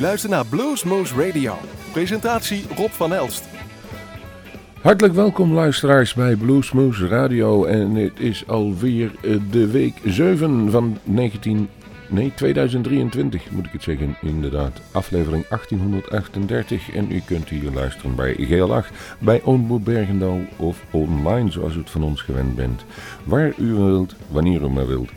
luistert naar Bluesmoose Radio. Presentatie Rob van Elst. Hartelijk welkom luisteraars bij Bluesmoose Radio en het is alweer eh, de week 7 van 19, nee 2023 moet ik het zeggen inderdaad. Aflevering 1838 en u kunt hier luisteren bij GL8, bij Oonboer Bergendal of online zoals u het van ons gewend bent. Waar u wilt, wanneer u maar wilt.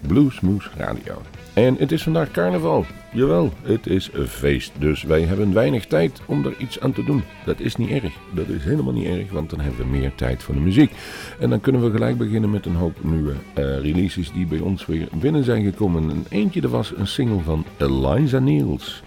Bluesmoose Radio. En het is vandaag carnaval. Jawel, het is een feest. Dus wij hebben weinig tijd om er iets aan te doen. Dat is niet erg. Dat is helemaal niet erg, want dan hebben we meer tijd voor de muziek. En dan kunnen we gelijk beginnen met een hoop nieuwe uh, releases die bij ons weer binnen zijn gekomen. En eentje, er was een single van Eliza Niels.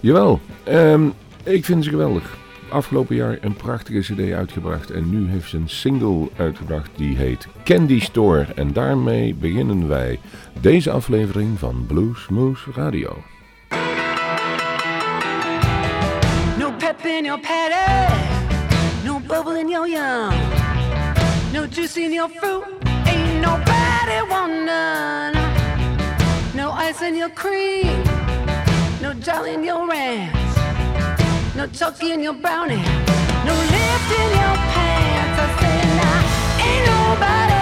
Jawel, um, ik vind ze geweldig afgelopen jaar een prachtige cd uitgebracht en nu heeft ze een single uitgebracht die heet Candy Store. En daarmee beginnen wij deze aflevering van Blues Moose Radio. In your patty, no bubble in your yum, no juice in your fruit, ain't nobody want none. No ice in your cream, no jelly in your ranch. no chucky in your brownie, no lift in your pants. I said, now ain't nobody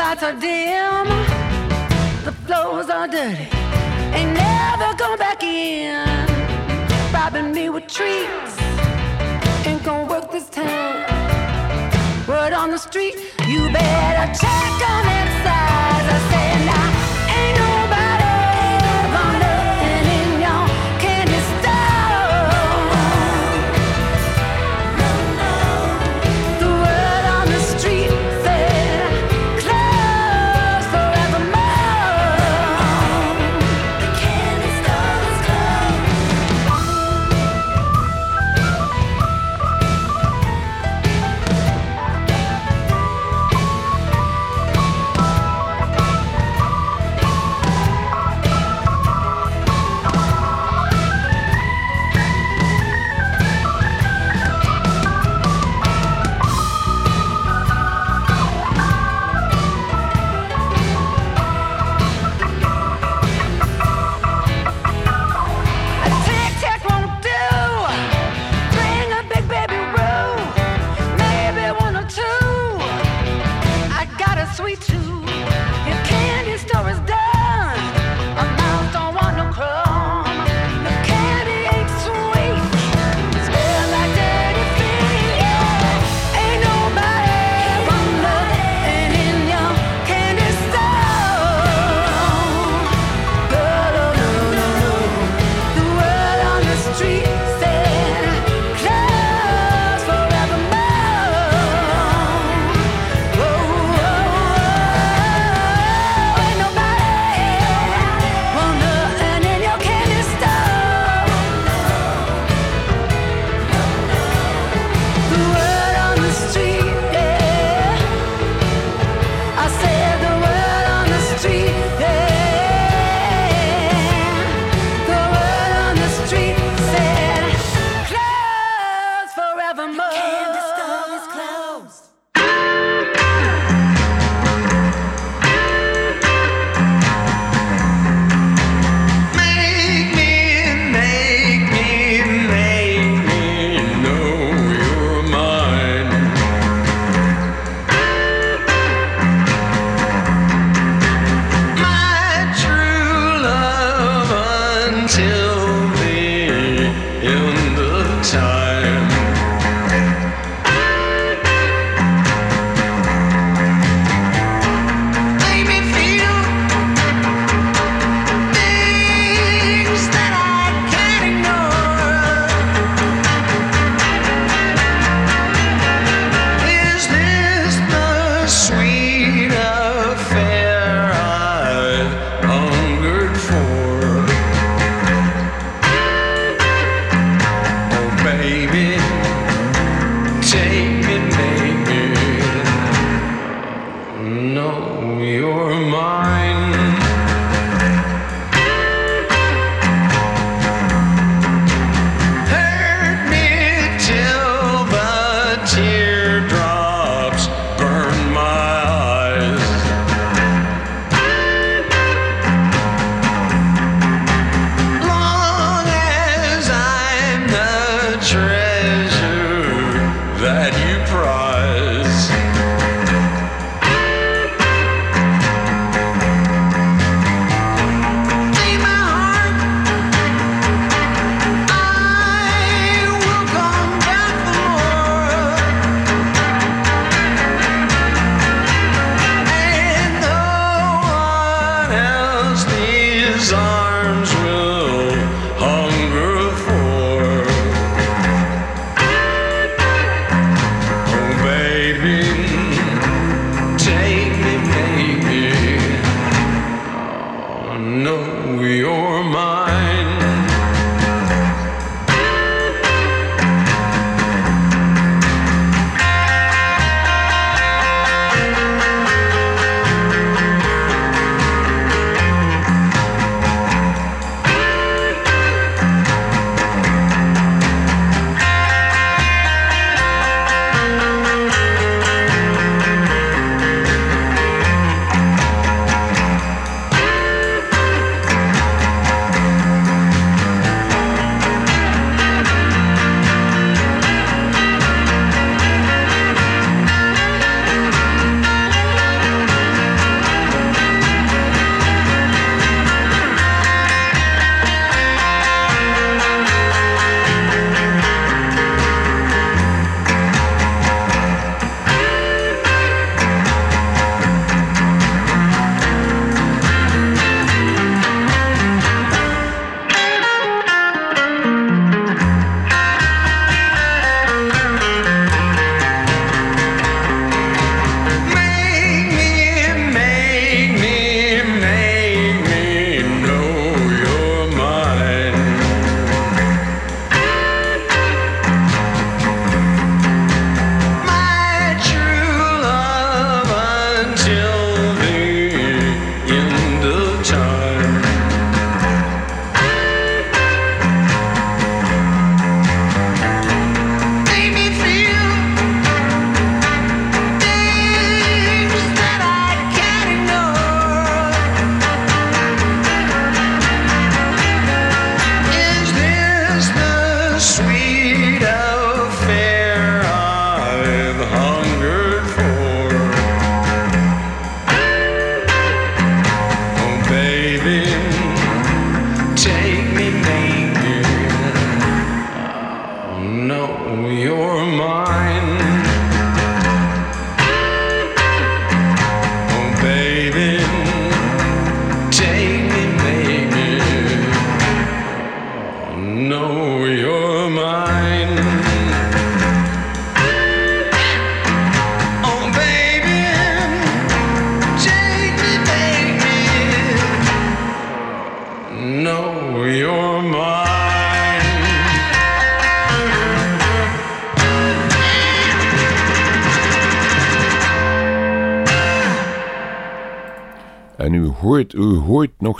lights are dim the floors are dirty. Ain't never going back in. Robbing me with treats. Ain't gonna work this time. Word on the street, you better check on that size. I said, now. Rise.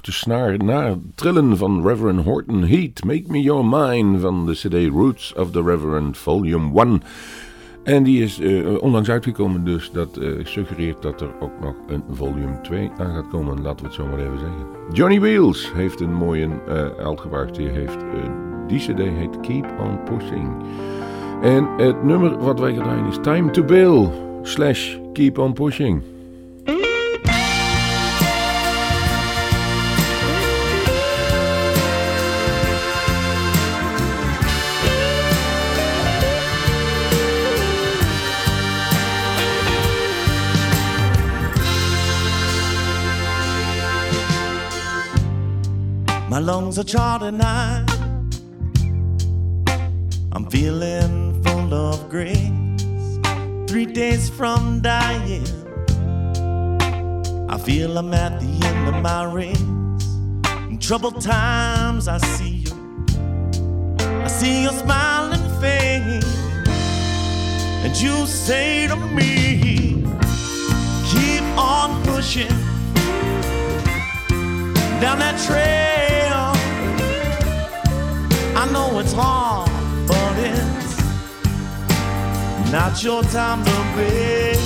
De snaar na trillen van Reverend Horton Heat. Make Me Your Mine van de CD Roots of the Reverend Volume 1. En die is uh, onlangs uitgekomen, dus dat uh, suggereert dat er ook nog een volume 2 aan gaat komen. Laten we het zo maar even zeggen. Johnny Wheels heeft een mooie uh, uitgebracht. Die, heeft, die cd heet Keep On Pushing. En het nummer wat wij gedaan is Time to Bill slash Keep On Pushing. My lungs are charred and I'm feeling full of grace. Three days from dying, I feel I'm at the end of my race. In troubled times, I see you. I see your smiling face, and you say to me, Keep on pushing down that trail. I know it's hard, but it's not your time to bail.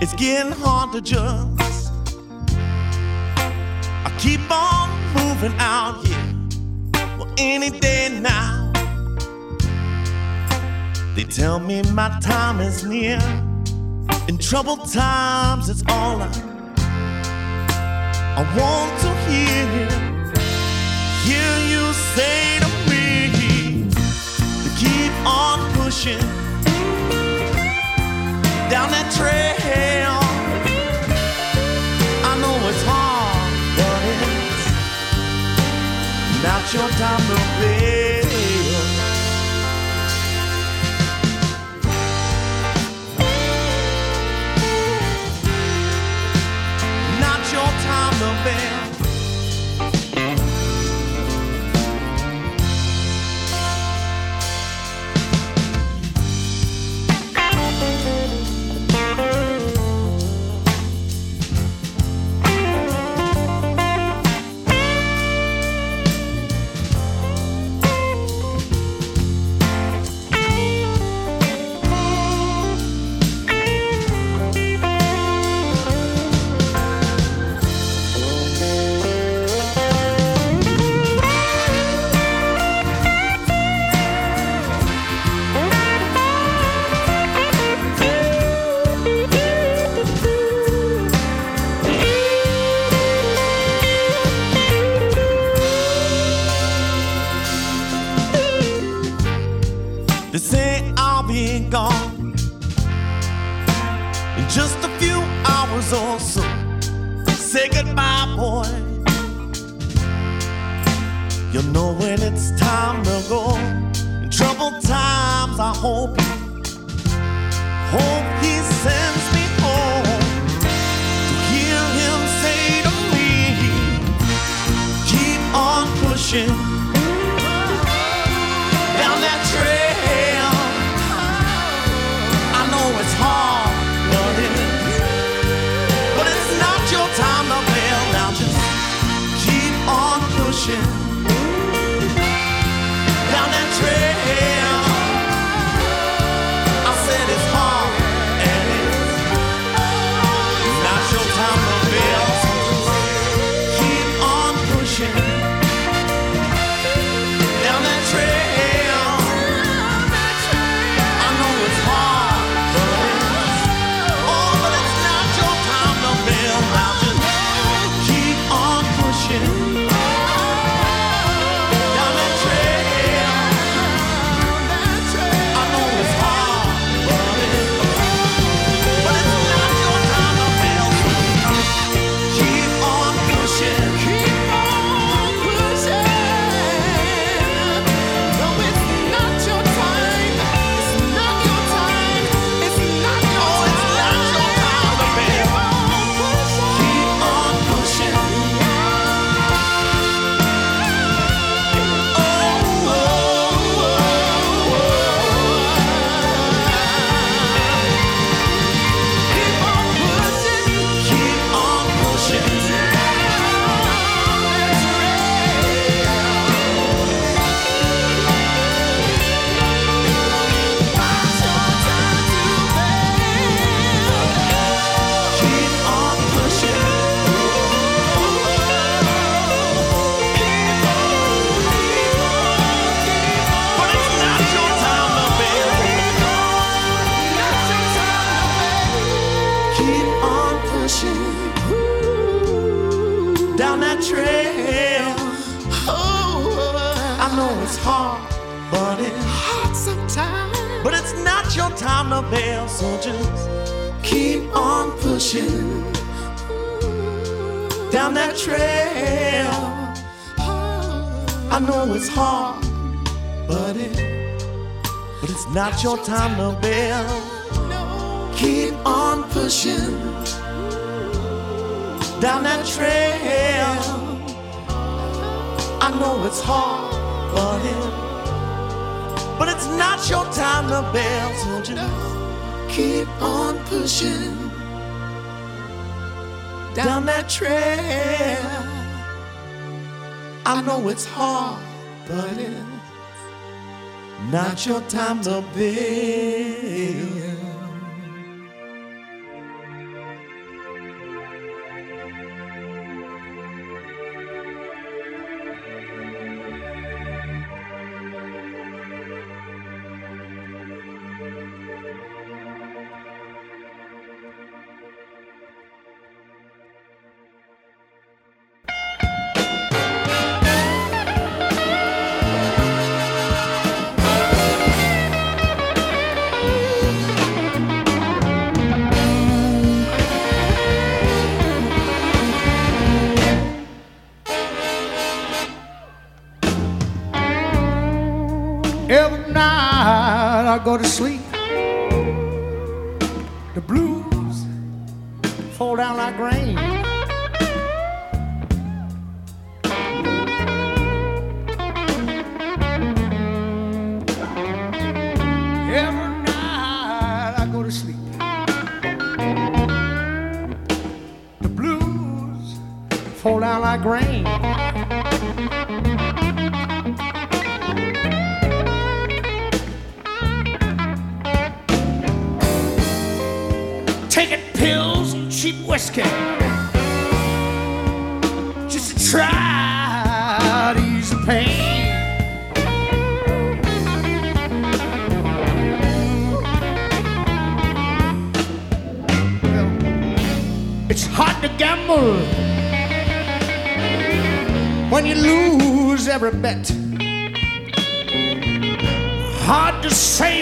It's getting hard to just I keep on moving out here. Well, any day now. They tell me my time is near. In troubled times, it's all I, I want to hear. Hear you say to me to keep on pushing down that trail. down that trail. Oh, I know it's hard, but it's hard sometimes. But it's not your time to bail. so just keep on pushing down that trail. I know it's hard, but it, but it's not your time to bail. Keep on pushing down that trail. I know it's hard, but it but it's not your time to bail. So just keep on pushing down that trail. I know it's hard, but it's not your time to bail. Like rain. Every. Hard to save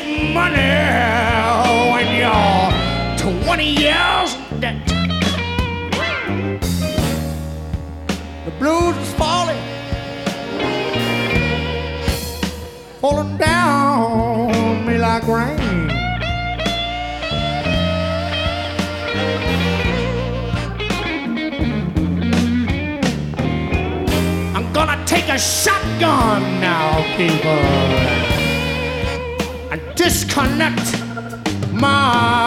a shotgun now, people, and disconnect my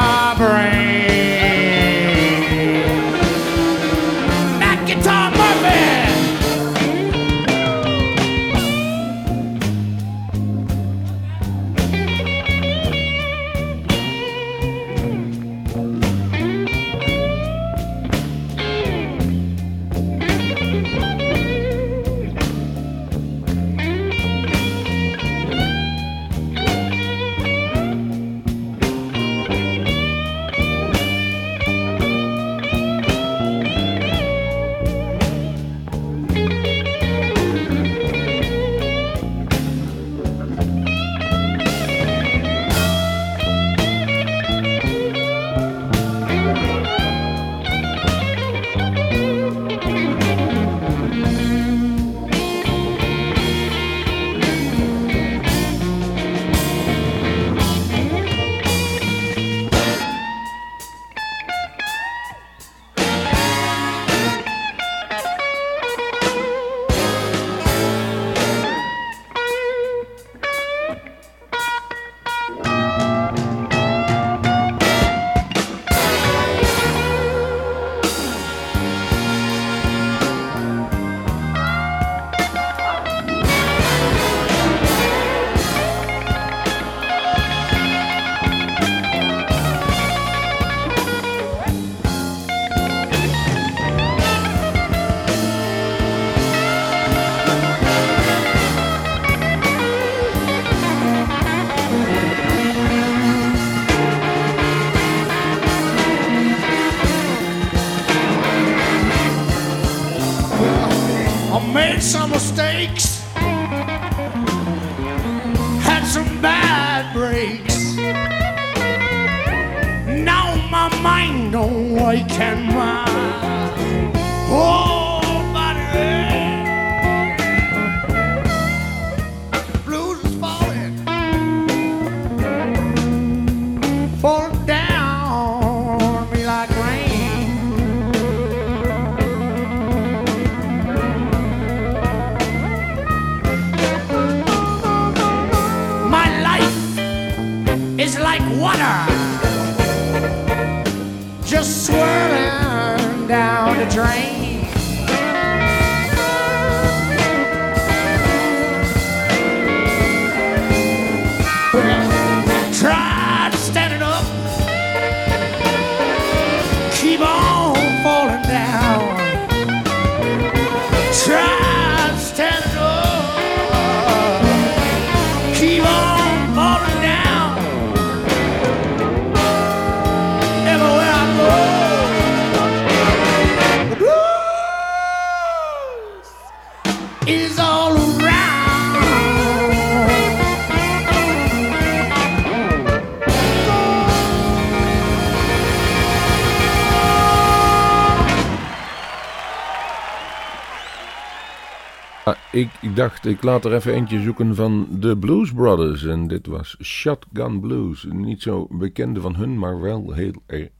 ik, dacht, ik laat er even eentje zoeken van de Blues Brothers. En dit was Shotgun Blues. Niet zo bekende van hun, maar wel heel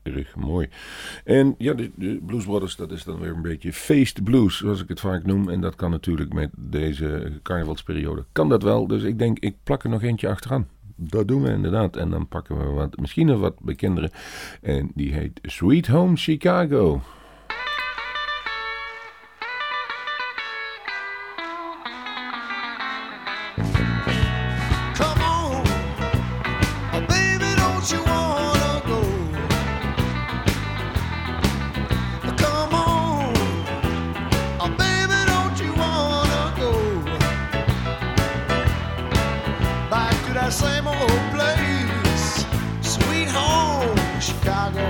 erg mooi. En ja, de, Blues Brothers, dat is dan weer een beetje feest blues, zoals ik het vaak noem. En dat kan natuurlijk met deze carnavalsperiode. Kan dat wel, dus ik denk, ik plak er nog eentje achteraan. Dat doen we inderdaad. En dan pakken we wat, misschien nog wat bekendere. En die heet Sweet Home Chicago. same old place, sweet home, Chicago.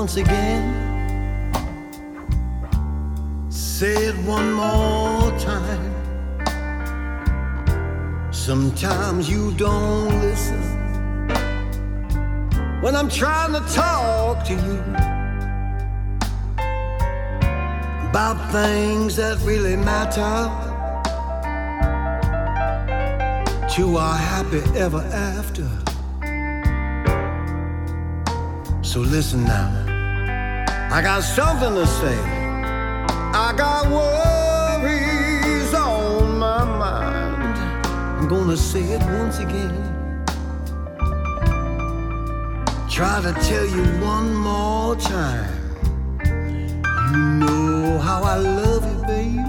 Once again. Say it one more time. Sometimes you don't listen when I'm trying to talk to you about things that really matter to our happy ever after. So listen now. I got something to say. I got worries on my mind. I'm gonna say it once again. Try to tell you one more time. You know how I love you, baby.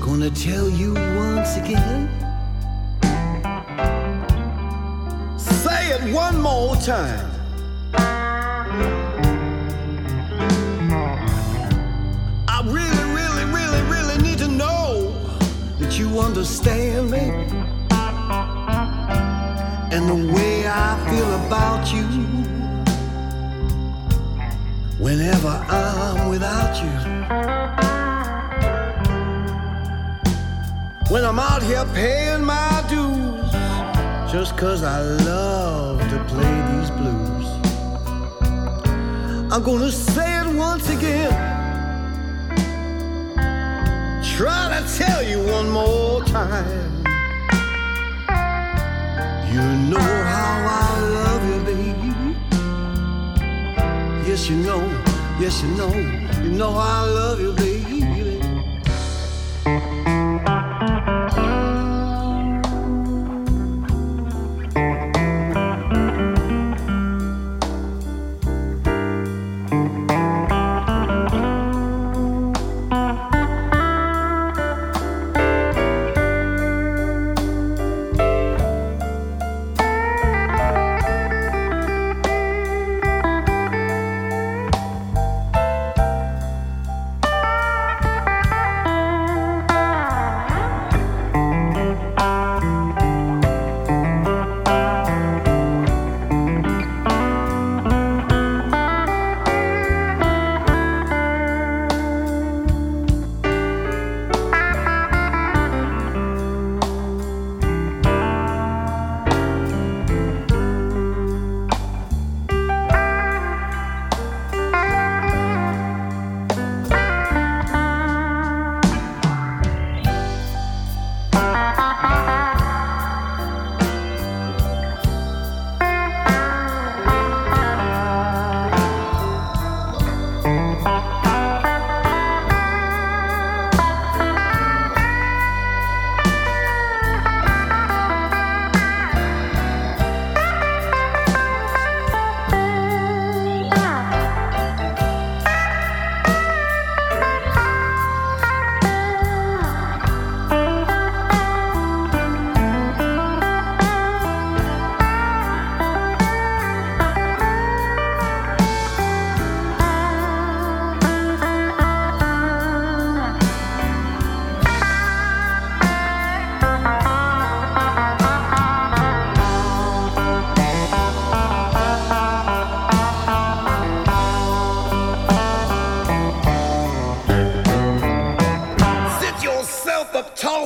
Gonna tell you once again. One more time. I really, really, really, really need to know that you understand me and the way I feel about you. Whenever I'm without you. when I'm out here paying my dues just cause I love play these blues. I'm gonna say it once again. Try to tell you one more time. You know how I love you, baby. Yes, you know, yes, you know, you know how I love you, baby.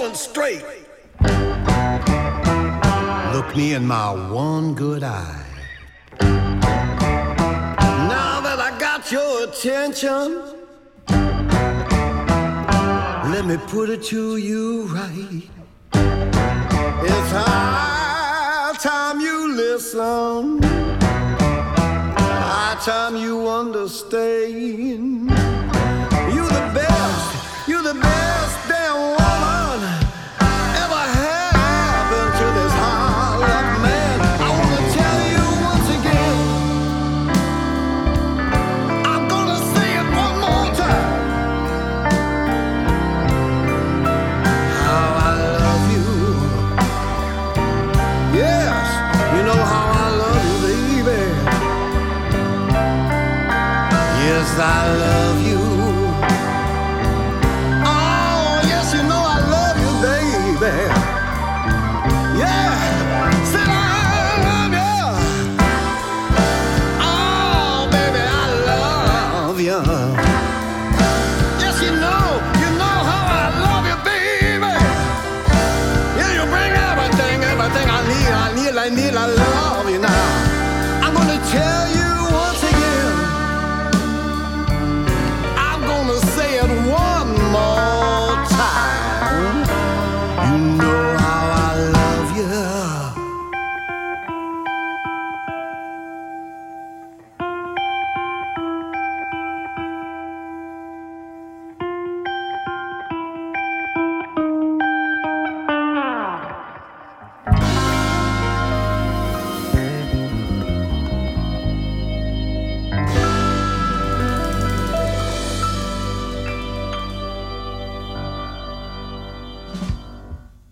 And straight. Look me in my one good eye. Now that I got your attention, let me put it to you right. It's high time you listen. High time you understand. You the best, you the best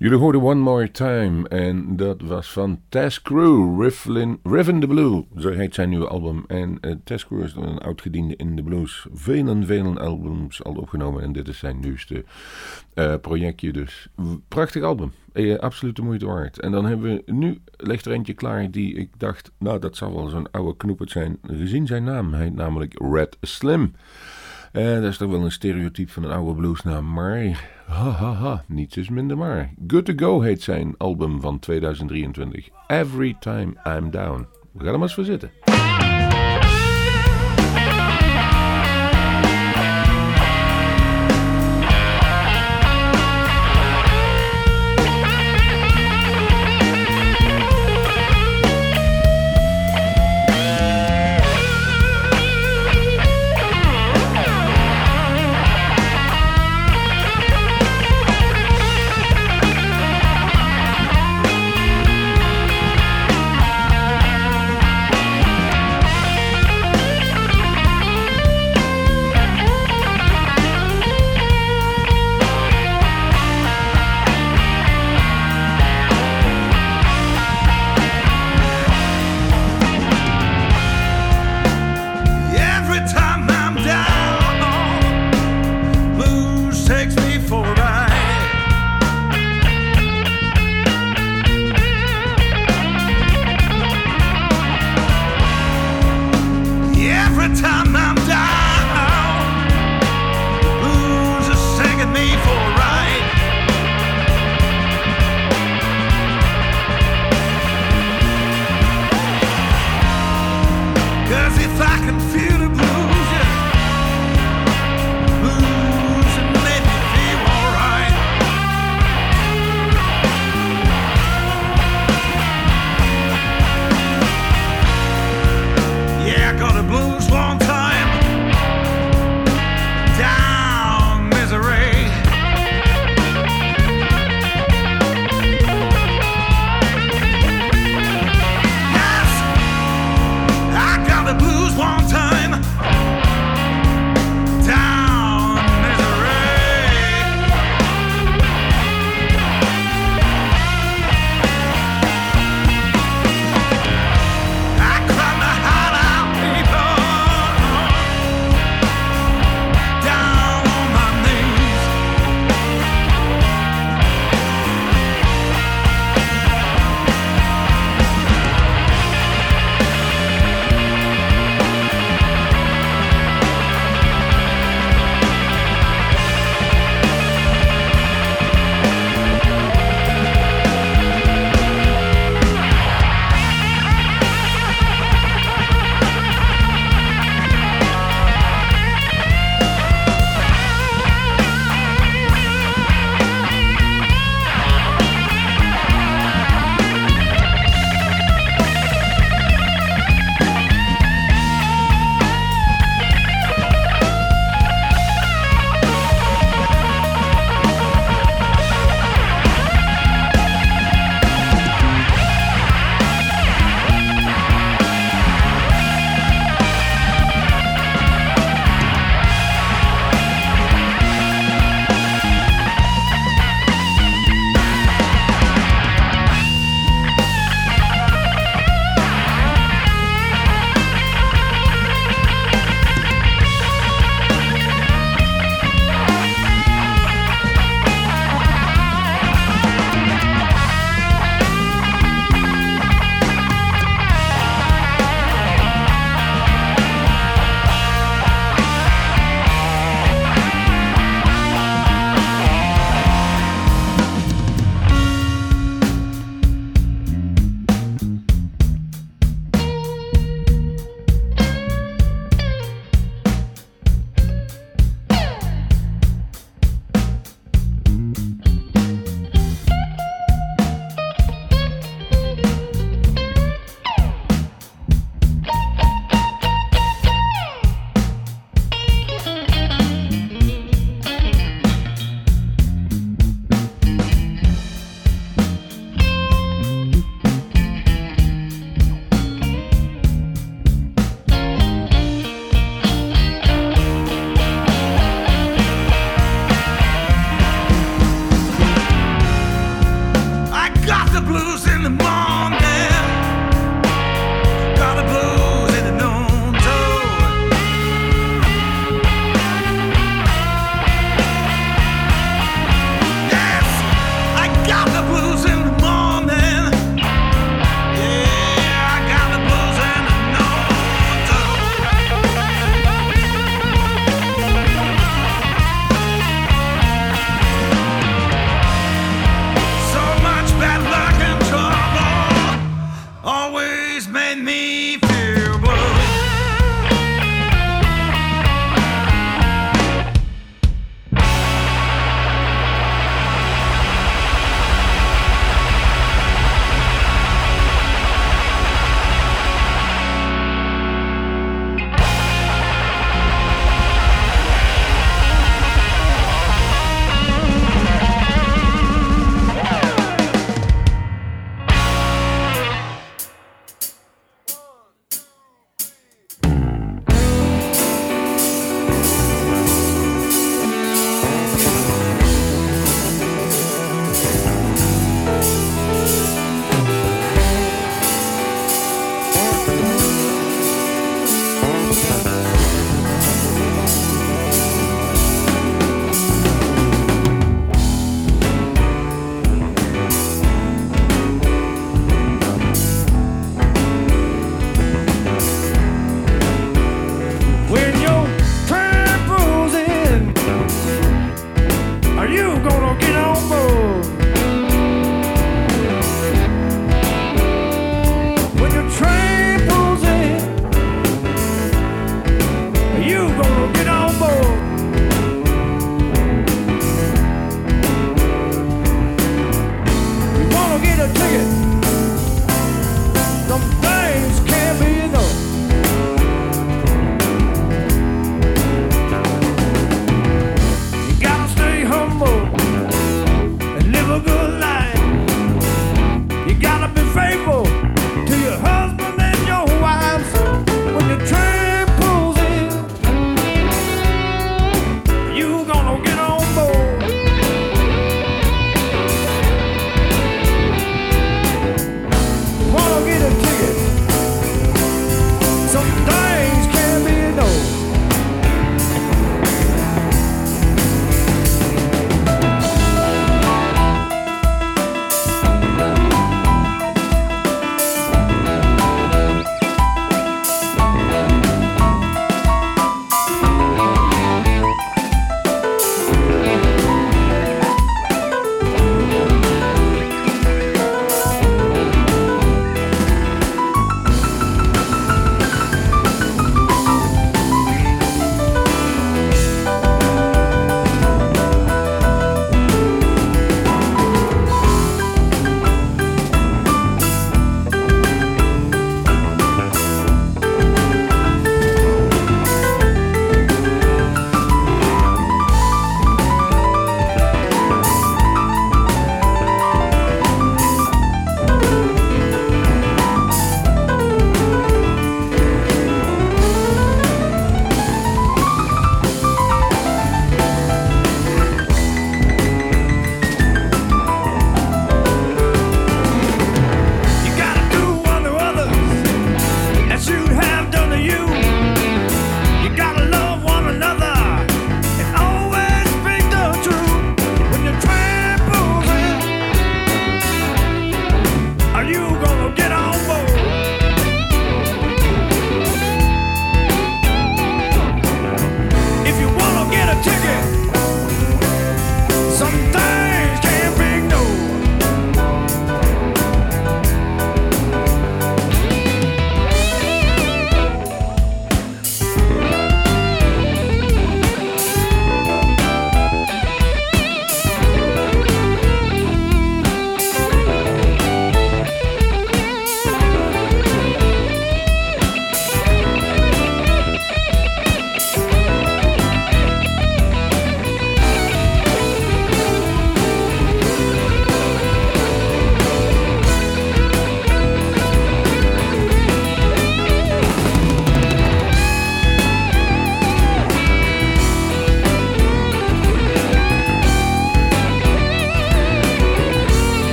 Jullie hoorden One More Time en dat was van Tess Crew, Rifflin, Riffin the Blue, zo heet zijn nieuwe album. En uh, Tess Crew is een oud-gediende in de blues, velen, velen albums al opgenomen en dit is zijn nieuwste uh, projectje dus. Prachtig album, uh, absoluut de moeite waard. En dan hebben we nu, ligt er eentje klaar die ik dacht, nou dat zal wel zo'n oude knoepert zijn, gezien zijn naam. Hij heet namelijk Red Slim. Dat is toch wel een stereotype van een oude bluesnaam, maar ha ha ha, niets is minder maar. Good to Go heet zijn album van 2023. Every Time I'm Down. We gaan er maar eens voor zitten.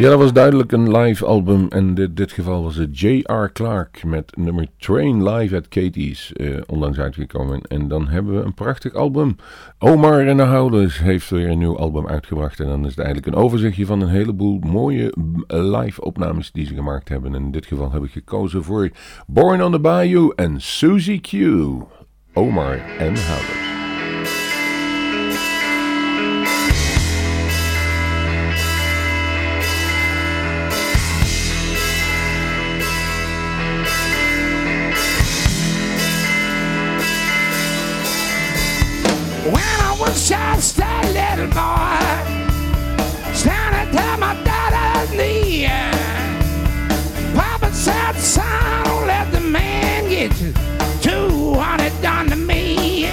Ja, dat was duidelijk een live album. En in dit, geval was het J.R. Clark met nummer Train Live at Katie's. Uh, onlangs uitgekomen. En dan hebben we een prachtig album. Omar en de Houders heeft weer een nieuw album uitgebracht. En dan is het eigenlijk een overzichtje van een heleboel mooie live opnames die ze gemaakt hebben. En in dit geval heb ik gekozen voor Born on the Bayou en Susie Q. Omar en de Houders. Just a little boy standing at my daddy's knee. Papa said, son, don't let the man get you. Do what it done to me.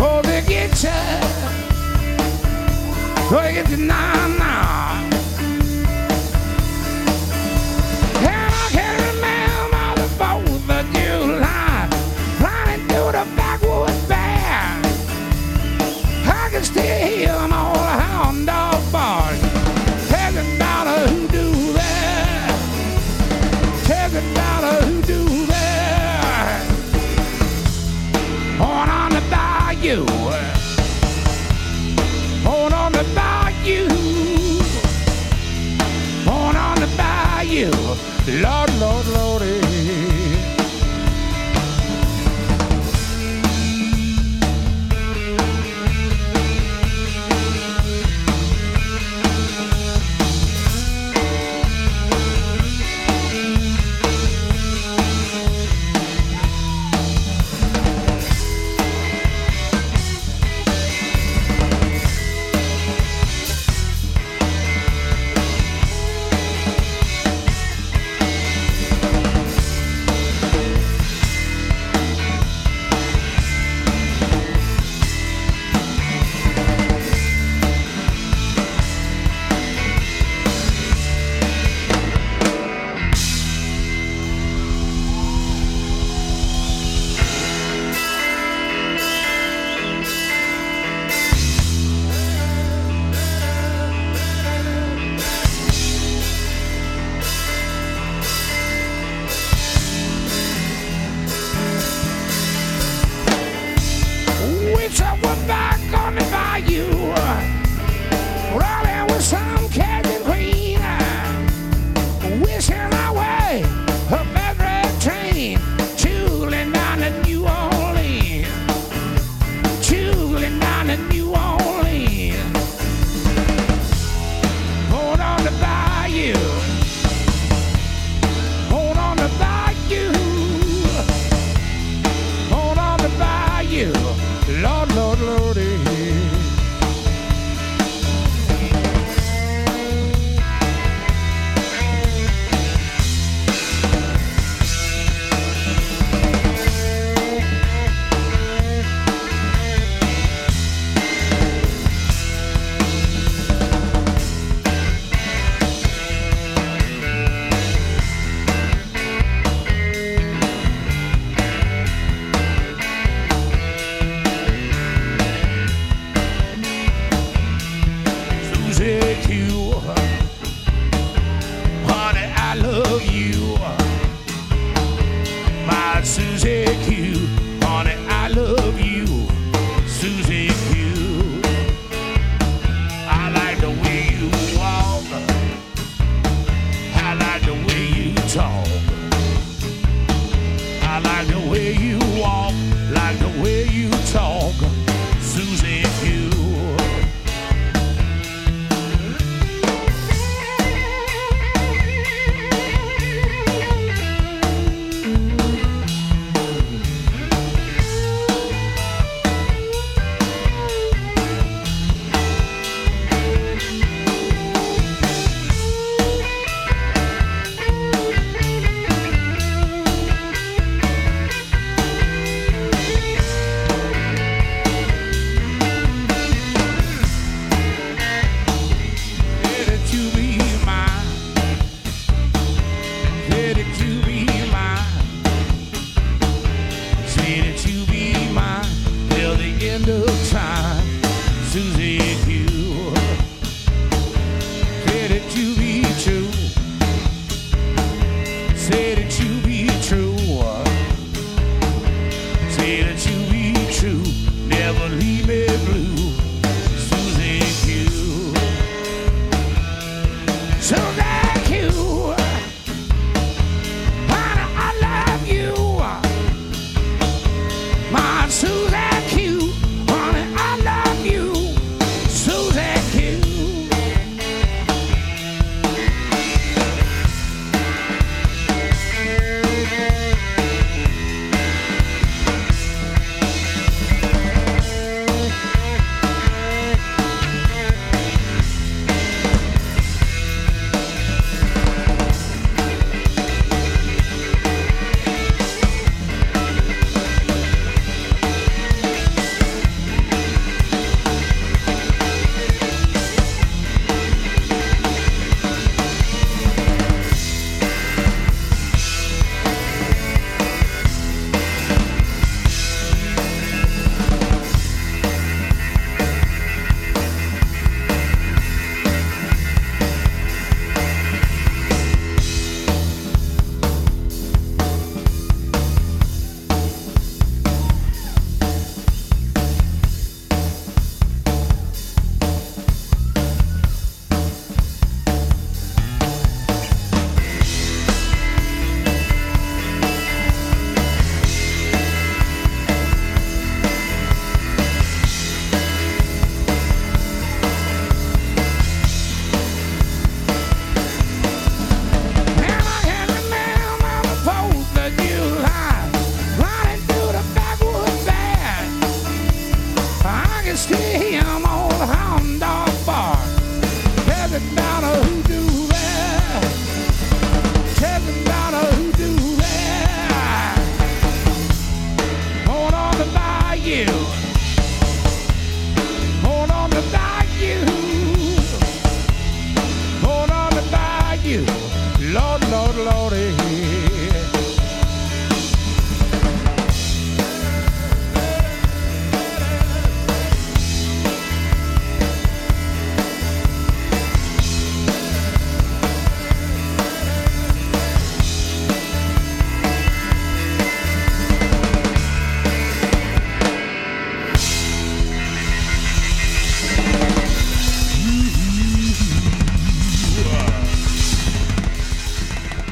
Oh, they get you. Oh, they get you now, dog. I like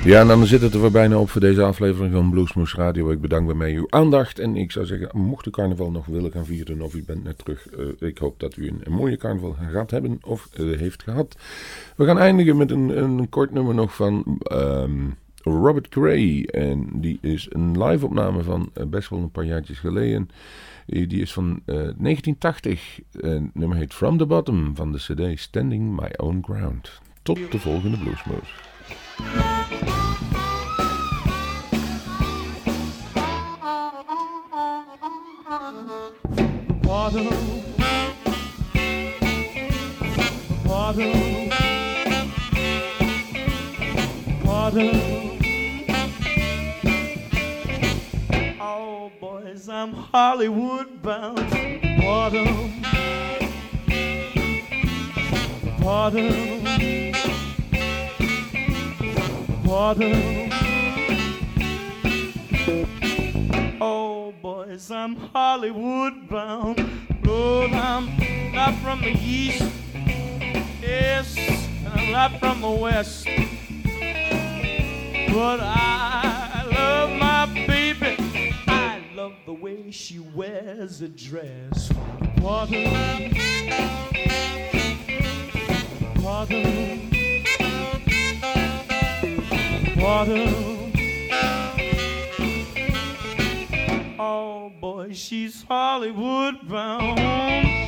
Ja, en dan zit het er weer bijna op voor deze aflevering van Bluesmoose Radio. Ik bedank bij mij uw aandacht. En ik zou zeggen, mocht u carnaval nog willen gaan vieren of u bent net terug. eh, ik hoop dat u een, mooie carnaval gehad hebben of eh, heeft gehad. We gaan eindigen met een, kort nummer nog van ehm, Robert Gray. En die is een live opname van eh, best wel een paar jaartjes geleden. Die is van eh, 1980. Het nummer heet From the Bottom van de cd Standing My Own Ground. Tot de volgende Bluesmoose. Water. Water. Water. Oh, boys, I'm Hollywood bound. Water. Water. Water. Oh, boys, I'm Hollywood bound. Lord, I'm not from the east. Yes, and I'm not from the west. But I love my baby. I love the way she wears a dress. Water. Water. Water. Oh boy, she's Hollywood bound.